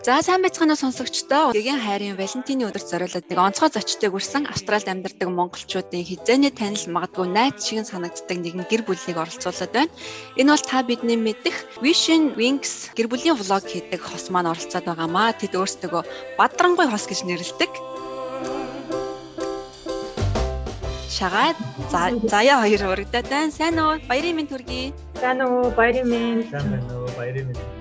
За сайн байцгаана сонсогчдоо. Гэгийн хайрын Валентины өдөрт зориулаад нэг онцгой зочдыг үрсэн Австралид амьдардаг монголчуудын хизээний танил магадгүй найз шиг санагддаг нэгэн гэр бүлийг оролцуулаад байна. Энэ бол та бидний мэдих Vision Wings гэр бүлийн влог хийдэг хос маань оролцоод байгаамаа. Тэд өөрсдөө Бадрангуй хос гэж нэрлэдэг. Шагаад заяа хоёр урагдаад байна. Сайн уу? Баярын минь төргий. Сайн уу? Баярын минь. Сайн байна уу? Баярын минь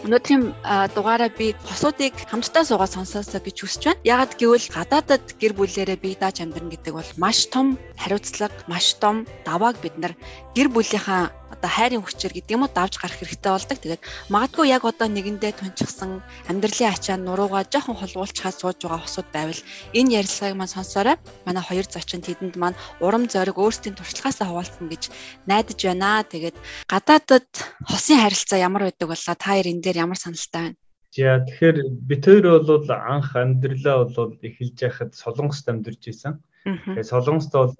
Өнөөдрийн дугаараа би хосуудыг хамтдаа суугаад сонсоосоо гэж хүсэж байна. Ягаад гэвэл гадаадад гэр бүлээрээ бие дааж амьдрна гэдэг бол маш том хариуцлага, маш том давааг бид нар гэр бүлийнхаа одоо хайрын хүчээр гэдэг юм уу давж гарах хэрэгтэй болдог. Тэгээд магадгүй яг одоо нэгэндээ тунчсан амьдралын ачаа нуруугаа жоохон холгуулчхаа сууж байгаа хосууд байвал энэ ярилцлагыг маань сонсоорой. Манай хоёр зочин тэдэнд маань урам зориг өөрсдийн туршлагаасаа хуваалцсан гэж найдаж байна. Тэгээд гадаадад хосын харилцаа ямар байдаг болоо та хоёр энэ дээр ямар саналтай байна? За тэгэхээр бид хоёр бол анх амьдралаа бол эхэлж яхад Солонгост амьдарч исэн. Тэгээд Солонгост бол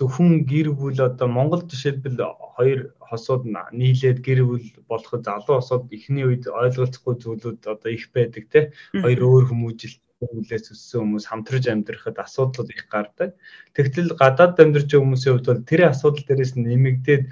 зөвхөн гэр бүл одоо Монгол жишээлбэл хоёр хосууд нийлээд гэр бүл болоход залуу хосууд эхний үед ойлголцохгүй зүйлүүд одоо их байдаг те хоёр өөр хүмүүжил хүлээс өссөн хүмүүс хамтарч амьдрахад асуудлууд их гардаг. Тэгтэл гадаад амьдарч хүмүүсийн хувьд бол тэр асуудал дээрээс нэмэгдээд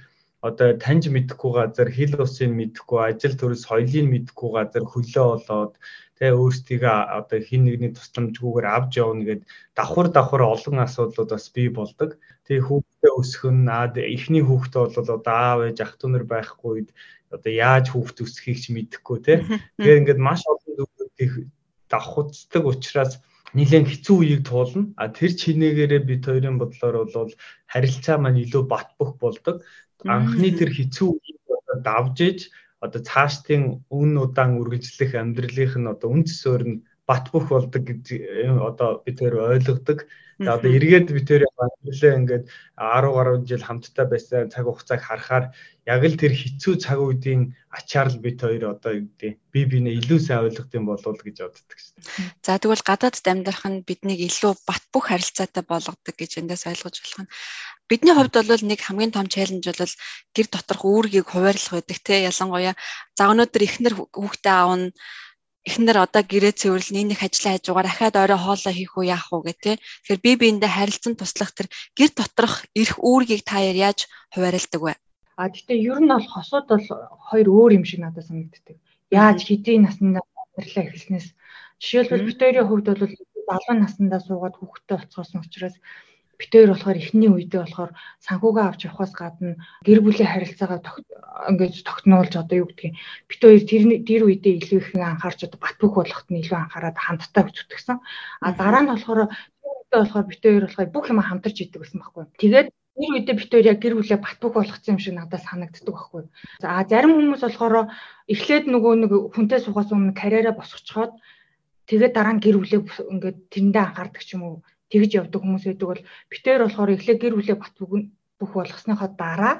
одоо таньж мэдэхгүй газар хил усыг мэдэхгүй ажил төрөл соёлыг мэдэхгүй газар хөлөө болоод тэгээ өөрсдийгөө одоо хин нэгний тусламжгүйгээр авч явна гэд давхар давхар олон асуудлууд бас бий болдог. Тэгээ хүүхдээ өсгөх нь аа эхний хүүхдээ бол одоо аав ээж ах トゥ нар байхгүй үед одоо яаж хүүхд өсгөхийг ч мэдэхгүй те. Тэгэхээр ингээд маш олон зүйлүүдийг давхуцдаг учраас нэлээд хэцүү үеийг туулна. А тэр чинээгээрээ бид хоёрын бодлоор бол харилцаа маань илүү бат бөх болдог. Анхны тэр хэцүү үеийг давж иж одоо цаашдын үн удаан үргэлжлэх амьдралынх нь одоо үн цэсөөр нь бат бөх болдог гэж одоо бид тэр ойлгодог. За одоо эргээд бид тэр амьдралаа ингээд 10 гаруй жил хамтдаа байсан цаг хугацааг харахаар яг л тэр хэцүү цаг үеийн ачаар л бид хоёр одоо юу гэдэг би бинээ илүү сайн ойлгох юм болов гэж боддог шээ. За тэгвэл гадаадд амьдрах нь биднийг илүү бат бөх харилцаатай болгодог гэж эндээс ойлгож болох нь. Бидний хувьд бол нэг хамгийн том челленж бол гэр доторх үүргийг хуваарлах байдаг те ялангуяа за өнөөдөр ихнэр хүүхдээ аавна эхнэр одоо гэрээ цэвэрлэн энэ их ажлын хажуугаар ахаад орой хоолоо хийх үү яах уу гэх те. Тэгэхээр би биэндээ харилцан туслах тэр гэр доторх эрх үүргийг та яаж хуваарилдаг вэ? А гэхдээ ер нь бол хосууд бол хоёр өөр юм шиг надад санагддаг. Яаж хэдийн наснда амьдралаа эхэлснээс жишээлбэл бид хоёрын хувьд бол залуу наснда суугаад хүүхдтэй болцоосон учраас бит хоёр болохоор эхний үедээ болохоор санхугаа авч явахаас гадна гэр бүлийн харилцаагаа ингээд тогтнуулж одоо юу гэдгийг бит хоёр тэр тэр үедээ илүү их анхаарч одоо бат бөх болохт нь илүү анхаарад хамтдаа зүтгэсэн. А дараа нь болохоор тэр болохоор бит хоёр болохоор бүх юм хамтарч идэг гэсэн байхгүй. Тэгээд тэр үедээ бит хоёр яг гэр бүлээ бат бөх болгоцсон юм шиг надад санагддаг байхгүй. За зарим хүмүүс болохоор эхлээд нөгөө нэг хүнтэй сухаас өмнө карьераа босгочхоод тэгээд дараа нь гэр бүлээ ингээд тэрэндээ анхаардаг ч юм уу тэгж явдаг хүмүүс байдаг бол битээр болохоор эхлээ гэр бүлээ бат бүх болгосныхоо дараа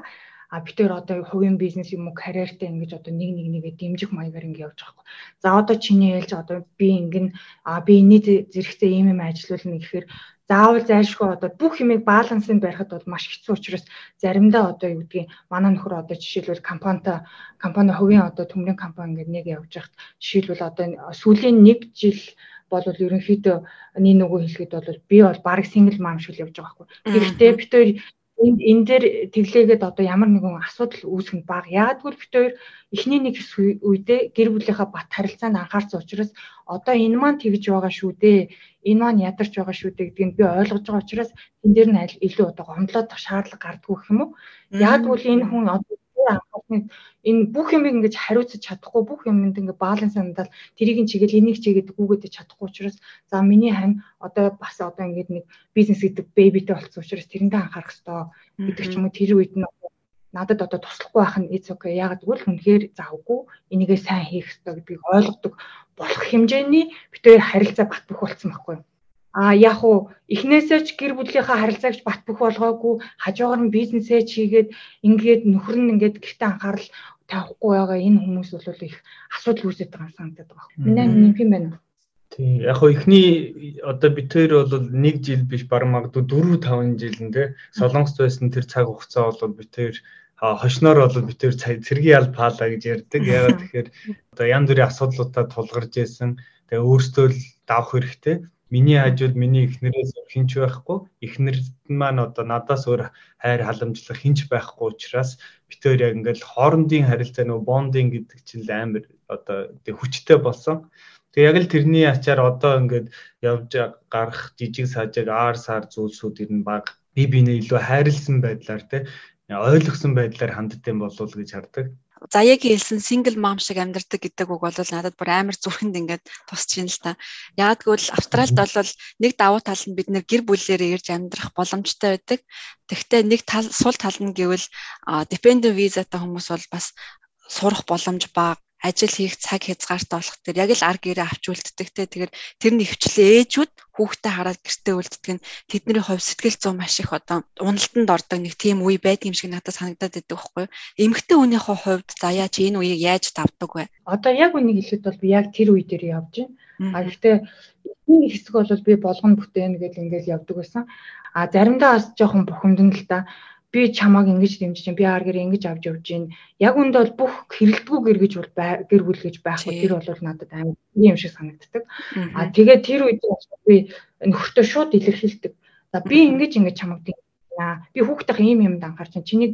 а битээр одоо хувийн бизнес юм уу карьертэй ингэж одоо нэг нэг нэгэ дэмжих маягаар ингэ явж байгаа хгүй. За одоо чиний ээлж одоо би ингэн а би энэний зэрэгцээ ийм юм ажиллуулна гэхээр заавал зайлшгүй одоо бүх юмыг балансыг барихад бол маш хэцүү учраас заримдаа одоо юу гэдгийг манай нөхөр одоо жишээлбэл компанитай компани хувийн одоо төмрийн компани ингэ нэг явж байхад жишээлбэл одоо сүүлийн нэг жил бол ерөнхийдөө нэг нөгөө хэлэхэд бол би бол баг сингл мам шиг л явж байгаа байхгүй. Гэхдээ бид хоёр энд энэ дээр тэглээгээд одоо ямар нэгэн асуудал үүсэх нь баг. Гэвэл бид хоёр эхний нэг үедээ гэр бүлийнхаа бат харилцаанд анхаарсан учраас одоо энэ маань тэгж байгаа шүү дээ. Энэ маань ядарч байгаа шүү дээ гэдгийг би ойлгож байгаа учраас энэ дээр нь илүү одоо гомдлоод шаардлага гардггүй гэх юм уу. Гэвэл энэ хүн одоо анхаарсныг энэ бүх юмыг ингэж хариуцаж чадахгүй бүх юмд ингээ баланс хандаад тэрийг нь чигээл энийг чигээд гүгээд чадахгүй учраас за миний хань одоо бас одоо ингээд нэг бизнес гэдэг бэбитэй болсон учраас тэрэндээ анхаарах хэрэгтэй гэдэг ч юм уу тэр үед нь надад одоо туслахгүй байх нь it's okay ягаад гэвэл үнэхээр завгүй энийгээ сайн хийх хэрэгтэй гэдгийг ойлгодог болох хэмжээний битээр харилцаа бат бөх болсон байхгүй юу А яг уу эхнээсээ ч гэр бүлийнхаа харилцаагч бат бөх болгоогүй хажуугаар нь бизнесээ чигээд ингээд нөхөр нь ингээд гэртээ анхаарал тавихгүй байгаа энэ хүмүүс бол их асуудал үүсэж байгаа санагдаад байгаа. Миний нэмэх юм байна. Тийм яг хоо эхний одоо бид хоёр бол нэг жил биш баг магадгүй 4 5 жил те солонгост байсан тэр цаг хугацаа бол бид хоёр хошноор бол бид тэр цэргийн ял паала гэж ярьдаг. Ягаад тэгэхээр одоо янз бүрийн асуудлуудаа тулгарч байсан. Тэгээ өөртөө л давах хэрэгтэй. Миний хажууд миний эхнэрээс хинч байхгүй. Эхнэрд маань одоо надаас өөр хайр халамжлах хинч байхгүй учраас бид хоёр яг ингээл хоорондын харилцаа нөгөө бондинг гэдэг чинь амар одоо тэг хүчтэй болсон. Тэг яг л тэрний ачаар одоо ингээд явж гарах жижиг сажиг аар сар зүйлсүүд ер нь баг би бинээ илүү хайрлсан байдлаар те ойлгосон байдлаар ханддсан болов гэж хардаг. Заяагийн хэлсэн single mom шиг амьдардаг гэдэг үг бол надад бүр амар зүрхэнд ингээд тусч ийн л та. Яг гэвэл Австралид бол нэг давуу тал нь бид нэр гэр бүлээрээ ирж амьдрах боломжтой байдаг. Тэгвэл нэг тал сул тал нь гэвэл dependent visa-тай хүмүүс бол бас сурах боломж бага ажил хийх цаг хязгаартай болох тэр яг л ар гэрээ авч үлддэг те. Тэгэхээр тэр нь хвчлээ ээжүүд хүүхдээ хараад гэртээ үлддэг нь тэдний хувь сэтгэл зүйн маш их одоо уналтанд ордог нэг тийм үе байдаг юм шиг надад санагдаад байдаг байхгүй эмэгтэй хүнийхээ хувьд за яаж энэ үеийг яаж давдаг вэ? Одоо яг үнийг хэлэхэд бол би яг тэр үе дээр явж байна. А гэхдээ энэ хэсэг бол би болгоно бүтээн гэж ингээл явдаг байсан. А заримдаа бас жоохон бухимдан л та би чамааг ингэж дэмжиж чинь би аар гэр ингэж авч явж гин. Яг үнд бол бүх хэрэлдэггүй гэр гэж бол гэр бүл гэж байхгүй. Тэр бол надад амар юм шиг санагддаг. А тэгээд тэр үед би нөхөртөө шууд илэрхийлдэг. За би ингэж ингэж чамааг дэмжиж би хүүхдийн ийм юмд анхаарч чинь чиний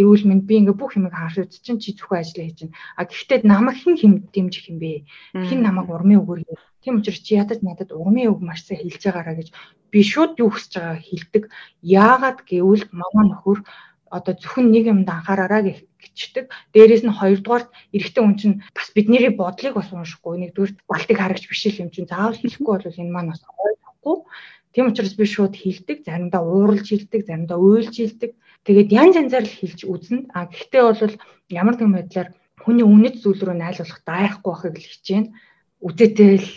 эрүүл мэнд би ингээ бүх юмыг харж үз чинь чи зөвхөн ажиллаа хийж чинь а гэхдээ намайг хэн хэм дэмжих юм бэ хэн намайг урмын үгээр тийм учраас чи ядаж надад урмын үг маш сайн хэлж байгаараа гэж би шууд юу хүсэж байгааг хэлдэг. Яагаад гэвэл манай нөхөр одоо зөвхөн нэг юмд анхаараараа гэчдэг. Дээрээс нь хоёрдугаарт эрэгтэй хүн чинь бас бидний бодлыг бас уншихгүй. Нэгдүгээр балтыг харагч биш юм чинь заавал хэлэхгүй бол энэ маань бас ойлгохгүй. Тийм учраас би шууд хэлдэг. Заримдаа ууралж хэлдэг, заримдаа уйлж хэлдэг. Тэгээд янз янзаар л хэлж үзнэ. А гэхдээ бол ямар нэгэн байдлаар хүний үнэт зүйл рүү найлуулах даахгүй байхыг л хичээнэ. Үзээтэй л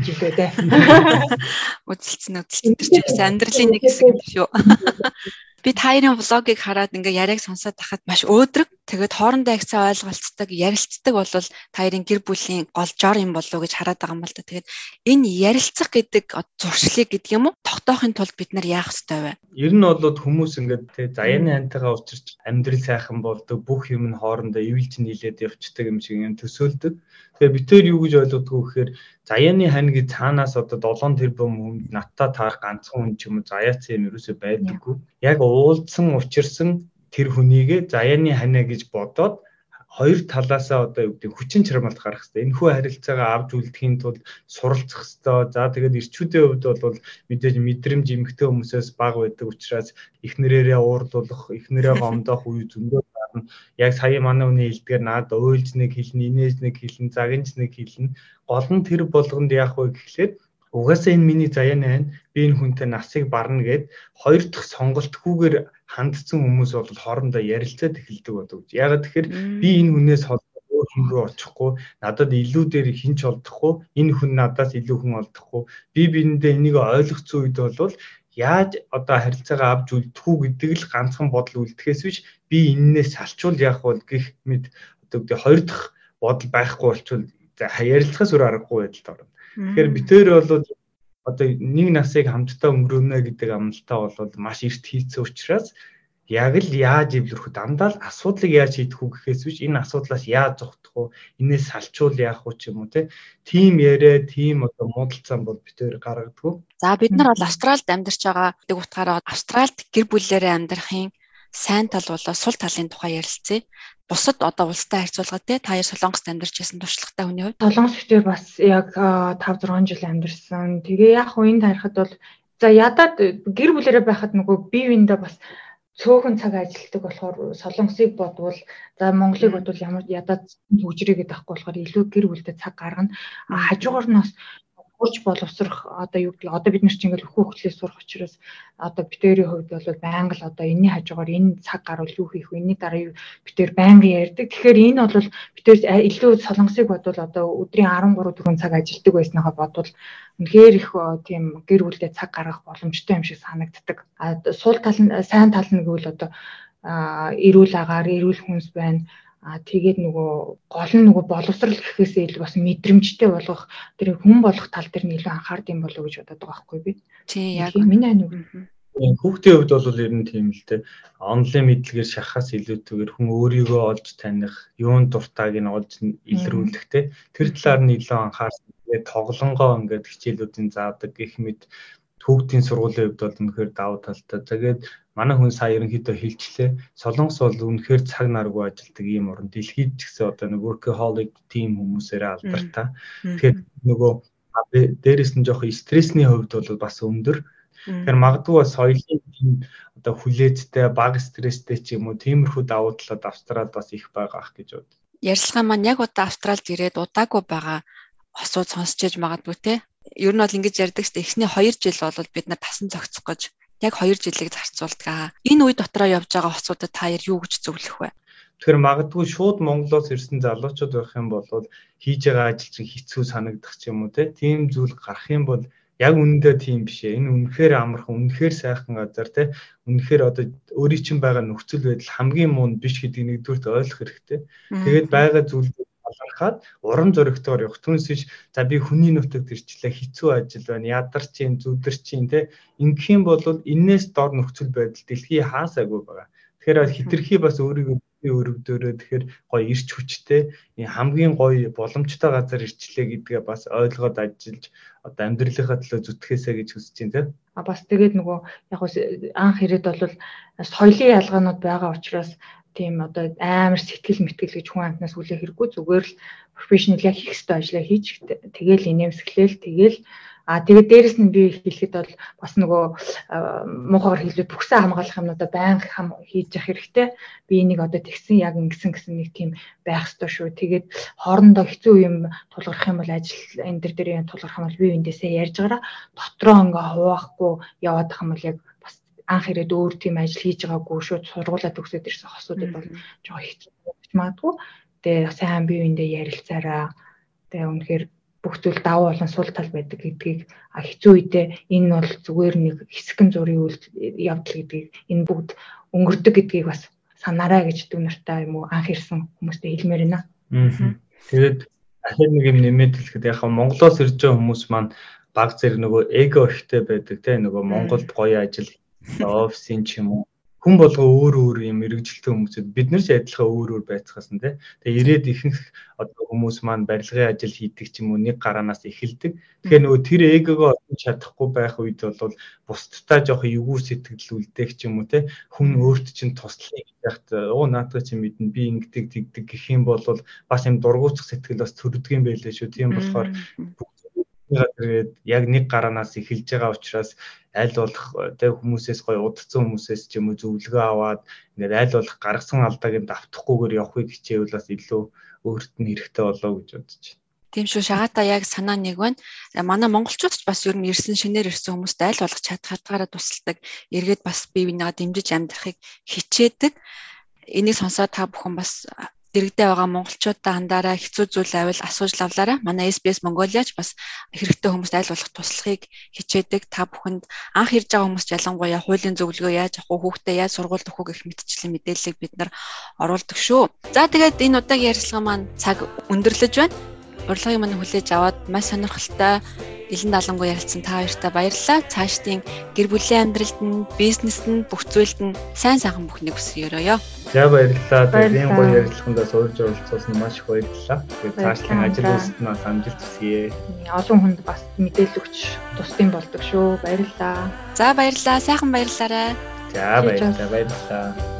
жилээ дээ. Үзэлцэн үзэлцэн чинь амьдралын нэг хэсэг юм шүү. Би таарын влогийг хараад ингээ яриаг сонсоод тахад маш өөдрөг. Тэгээд хоорондоо их цаа ойлголцдог, ярилцдаг бол таарын гэр бүлийн гол жор юм болов уу гэж хараад байгаа юм л да. Тэгээд энэ ярилцах гэдэг зуршлыг гэдэг юм уу? Тогтоохын тулд бид нар яах ёстой вэ? Ер нь бол хүмүүс ингээд заяаны хантайгаа учирч амьдрал сайхан болдог, бүх юм нь хоорондоо ивэлж нийлээд явцдаг юм шиг юм төсөөлдөг. Тэгээ битээр юу гэж ойлгодгоо гэхээр заяаны хань гэж цаанаас одоо 7 тэрбум хүнд надтай таарах ганцхан хүн ч юм уу заяац юм ерөөсөй байдаггүй. Яг уулзсан учирсан тэр хүнийгээ заяаны ханаа гэж бодоод хоёр талаасаа одоо юу гэдэг хүчин чармалт гарах хэрэгтэй. Энэхүү харилцаагаа авч үлдэхийн тулд суралцах хэрэгтэй. За тэгээд ирчүүдийн хувьд бол мэдээж мэдрэмж эмгтэй хүмүүсээс бага байдаг учраас эхнэрээрээ уурлуулах, эхнэрээ гомдоох үе зөндөө гарна. Яг сая манай хүний хэлдгээр наад уйлж нэг хэлнэ, инээж нэг хэлнэ, загинж нэг хэлнэ. Гол нь тэр болгонд яах вэ гэхлээр угаасаа энэ миний заяа найн би энэ хүнтэй насыг барна гэд хоёр дахь сонголтгүйгээр хандсан хүмүүс бол хоорондоо ярилцаад эхэлдэг болов. Ягаад тэгэхээр би энэ хүнээс өөр хүн рүү очихгүй надад илүү дээр хинч олдохгүй энэ хүн надаас илүү хүн олдохгүй би биендээ энийг ойлгоцсон үед бол яаж одоо харилцаагаа авч үлдэх үү гэдэг л ганцхан бодол үлдэхээс биш би энээс салчвал яах вэ гэх мэд одоо хоёр дахь бодол байхгүй болчвол ярилцахаас өөр аргагүй байдалд орно. Тэгэхээр битээр бол одоо нэг насыг хамтдаа өнгөрөөнө гэдэг амлалтаа бол маш эрт хийцэн учраас яг л яаж эвлэрэх вэ? Дандаа л асуудлыг яаж шийдэх үү гэхээс биш энэ асуудлаас яаж зогтох вэ? Инээс салчуул яах вэ ч юм уу те. Тим яриа, тим одоо муудалцаан бол битээр гаргадаггүй. За бид нар бол Австралид амьдарч байгаа гэдэг утгаараа Австралид гэр бүлээрээ амьдрахын сайн тал болоо сул талын тухай ярилцъя. Бусад одоо улстай харьцуулахад те та яар Солонгост амьдарч байсан туршлагатай хүний хувьд Солонгос дээр бас яг 5 6 жил амьдарсан. Тэгээ яг үеийн тарихад бол за ядаад гэр бүлэрээ байхад нөгөө бие биендээ бас цөөхөн цаг ажилладаг болохоор солонгосыг бодвол за Монголыг бодвол ямар ядаад хөгжрээ гэдэг ахгүй болохоор илүү гэр бүлдээ цаг гаргана. Хажуугаар нь бас хурж боловсрох одоо юу гэвэл одоо бид нар чинь ингээл өхөө хөлөө сурах учраас одоо битэрийн хувьд бол байнга л одоо энэний хажуугаар энэ цаг гарвал юу хийх вэ? Энэний дараа юу битэр байнга ярьдаг. Тэгэхээр энэ бол битэр илүү солонгосыг бодвол одоо өдрийн 13 4 цаг ажилладаг байсныхаа бодвол үнэхээр их тийм гэр бүлдээ цаг гаргах боломжтой юм шиг санагддаг. А сул тал нь сайн тал нь гэвэл одоо эрүүл агаар, эрүүл хүнс байна А тэгээд нөгөө гол нь нөгөө боловсрал гэхээсээ илүү бас мэдрэмжтэй болгох тэр хүн болох тал дээр нь илүү анхаард юм болов уу гэж бодоод байгаа байхгүй би. Тий яг миний ань үг. Хүүхдийн хувьд бол ер нь тийм л дээ. Онлайн мэдлэгээр шахахаас илүүтэйгээр хүн өөрийгөө олж таних, юунд дуртайг нь олж илрүүлэх те. Тэр талаар нь илүү анхаарсан. Тэгээд тоглонгоо ингээд хичээлүүдийн заадаг гэх мэт хүүхдийн сургуулийн хувьд бол үнэхээр давуу талтай. Тэгээд манай хүн сая ерөнхийдөө хэлчлээ. Солонгос бол үнэхээр цаг наргүй ажилдаг ийм орн. Дэлхийд ч гэсэн одоо нэг workaholic team хүмүүсээрээ алдартай. Тэгэхээр нөгөө дээрэс нь жоох стрессний хувьд бол бас өндөр. Тэгэхээр магадгүй соёлын тийм одоо хүлээцтэй, бага стресстэй ч юм уу тиймэрхүү давуу талууд Австралид бас их байгаа ах гэж бод. Ярилцлага маань яг удаа Австралид ирээд удаагүй байгаа осууд сонсч иж магадгүй те. Ер нь бол ингэж ярьдаг ч эхний 2 жил бол бид нар тасан зохицох гэж яг 2 жилийг зарцуулдаг аа. Энэ үе дотроо явж байгаа осуудад та юу гэж зөвлөх вэ? Тэгэхээр магадгүй шууд Монголоос ирсэн залуучууд байх юм бол хийж байгаа ажил чинь хэцүү санагдах ч юм уу те. Тийм зүйл гарах юм бол яг үнэндээ тийм биш ээ. Энэ үнэхээр амархан, үнэхээр сайхан газар те. Үнэхээр одоо өөрийн чинь байгаа нөхцөл байдал хамгийн муу биш гэдгийг нэгдүгürt ойлгох хэрэгтэй. Тэгээд байгаа зүйлүүд талархаад урам зоригтойгоор явах түнсэж за би хүний нутагт ирчлээ хэцүү ажил байна ядар чинь зүдэр чинь те ингэх юм бол энээс дор нөхцөл байдал дэлхий хаасаагүй байгаа. Тэгэхээр хитрхи бас өөрийгөө өрөвдөөрөө тэгэхээр гоё ирч хүчтэй хамгийн гоё боломжтой газар ирчлээ гэдгээ бас ойлгоод ажиллаж одоо амьдралынхаа төлөө зүтгэхээсэ гэж хүсэж байна тийм. А бас тэгээд нөгөө яг анх ирээд бол соёлын ялгаанууд байгаа учраас тийм одоо амар сэтгэл мэтгэл гэж хүн амтнаас хүлээх хэрэггүй зүгээр л профешнл яг хийх ёстой ажлаа хийж тэгэл инээмсэглээл тэгэл А тэгээд дээрэс нь би хэлэхэд бол бас нөгөө муухайгаар хэлбэл бүхсэн хамгаалах юмнуудаа байнга хам хийж явах хэрэгтэй. Би энийг одоо тэгсэн яг ингэсэн гэсэн нэг тийм байх ёстой шүү. Тэгээд хоорондоо хэцүү юм тулгарх юм бол ажил энэ төр дээр юм тулгарх юм бол би эндээсээ ярьж гараа дотроо ингээ хуваахгүй яваад ах юм бол яг анх ирээд өөр тийм ажил хийж байгаагүй шууд сургуулаа төгсөөд ирсэн хосуудад бол жоо хэцүү магадгүй. Тэгээ сайн бие биендээ ярилцаараа тэгээ үнэхээр бүх зүйл давуу болон сул тал байдаг гэдгийг хэцүү үедээ энэ бол зүгээр нэг хэсгэн зургийн үйл явдал гэдгийг энэ бүгд өнгөрдөг гэдгийг бас санаарай гэж дүү нартай юм уу анх ирсэн хүмүүстээ хэлмээр байна. Тэгээд дахиад нэг юм нэмээд хэлэхэд яг Монголоос ирж байгаа хүмүүс маань баг зэрэг нөгөө эго ихтэй байдаг те нөгөө Монголд гоё ажил офисын ч юм уу хүн болго өөр өөр юм мэрэгжилтэй хүмүүсэд бид нар ч адилхан өөр өөр байцгаас нь тий. Тэгээ ирээд ихэнх одоо хүмүүс маань барилгын ажил хийдэг ч юм уу нэг гараанаас эхэлдэг. Тэгэхээр нөгөө тэр эгогоо олж чадахгүй байх үед бол бусдтай жоох эвгүй сэтгэл үлдээх ч юм уу тий. Хүн өөрт чинь туслахыг яхад оо наадах чи мэднэ би ингэдэг тэгдэг гэх юм бол бас юм дургуутах сэтгэл бас төрдөг юм байлээ шүү. Тийм болохоор тэгээд яг нэг гараанаас эхэлж байгаа учраас аль болох тэг хүмүүсээс гоё удцсан хүмүүсээс ч юм уу зөвлөгөө аваад ингээд аль болох гаргасан алдааг нь давтахгүйгээр явахыг хичээвэл бас илүү өөрт нь хэрэгтэй болоо гэж бодож байна. Тийм шүү шагаата яг санаа нэг байна. Манай монголчууд ч бас ер нь ирсэн шинээр ирсэн хүмүүст аль болох чадх хадгаараа тусалдаг. Эргээд бас бие бинийгаа дэмжиж амьдрахыг хичээдэг. Энийг сонсоод та бүхэн бас дэрэгдээ байгаа монголчуудаа хандаараа хэцүү зүйл авил асууж лавлаараа манай SBS Mongoliaч бас хэрэгтэй хүмүүст айл болох туслахыг хичээдэг та бүхэнд анх ирж байгаа хүмүүст ялангуяа хуулийн зөвлөгөө яаж авах уу хүүхдээ яаж сургуульд өгөх гэх мэтчлийн мэдээллийг бид нар оруулдаг шүү. За тэгээд энэ удаагийн ярилцлага маань цаг өндөрлөж байна. Урилгыг мань хүлээж аваад маш сонирхолтой Илэн далангуу ярилцсан та хоёртай баярлалаа. Цаашдын гэр бүлийн амьдралд нь, бизнест нь, бүх зүйлд нь сайн сайхан бүхнийг хүсье. За баярлалаа. Тэгээд гоё ярилцлагандаа суурж оролцуулсан маш их баярлалаа. Тэгээд цаашдын ажил үйлсэд нь бас амжилт хүсье. Олон хүнд бас мэдээлэл өгч тусдсан болдог шүү. Баярлалаа. За баярлалаа. Сайхан баярлалаа. За баярлалаа. Баярлалаа.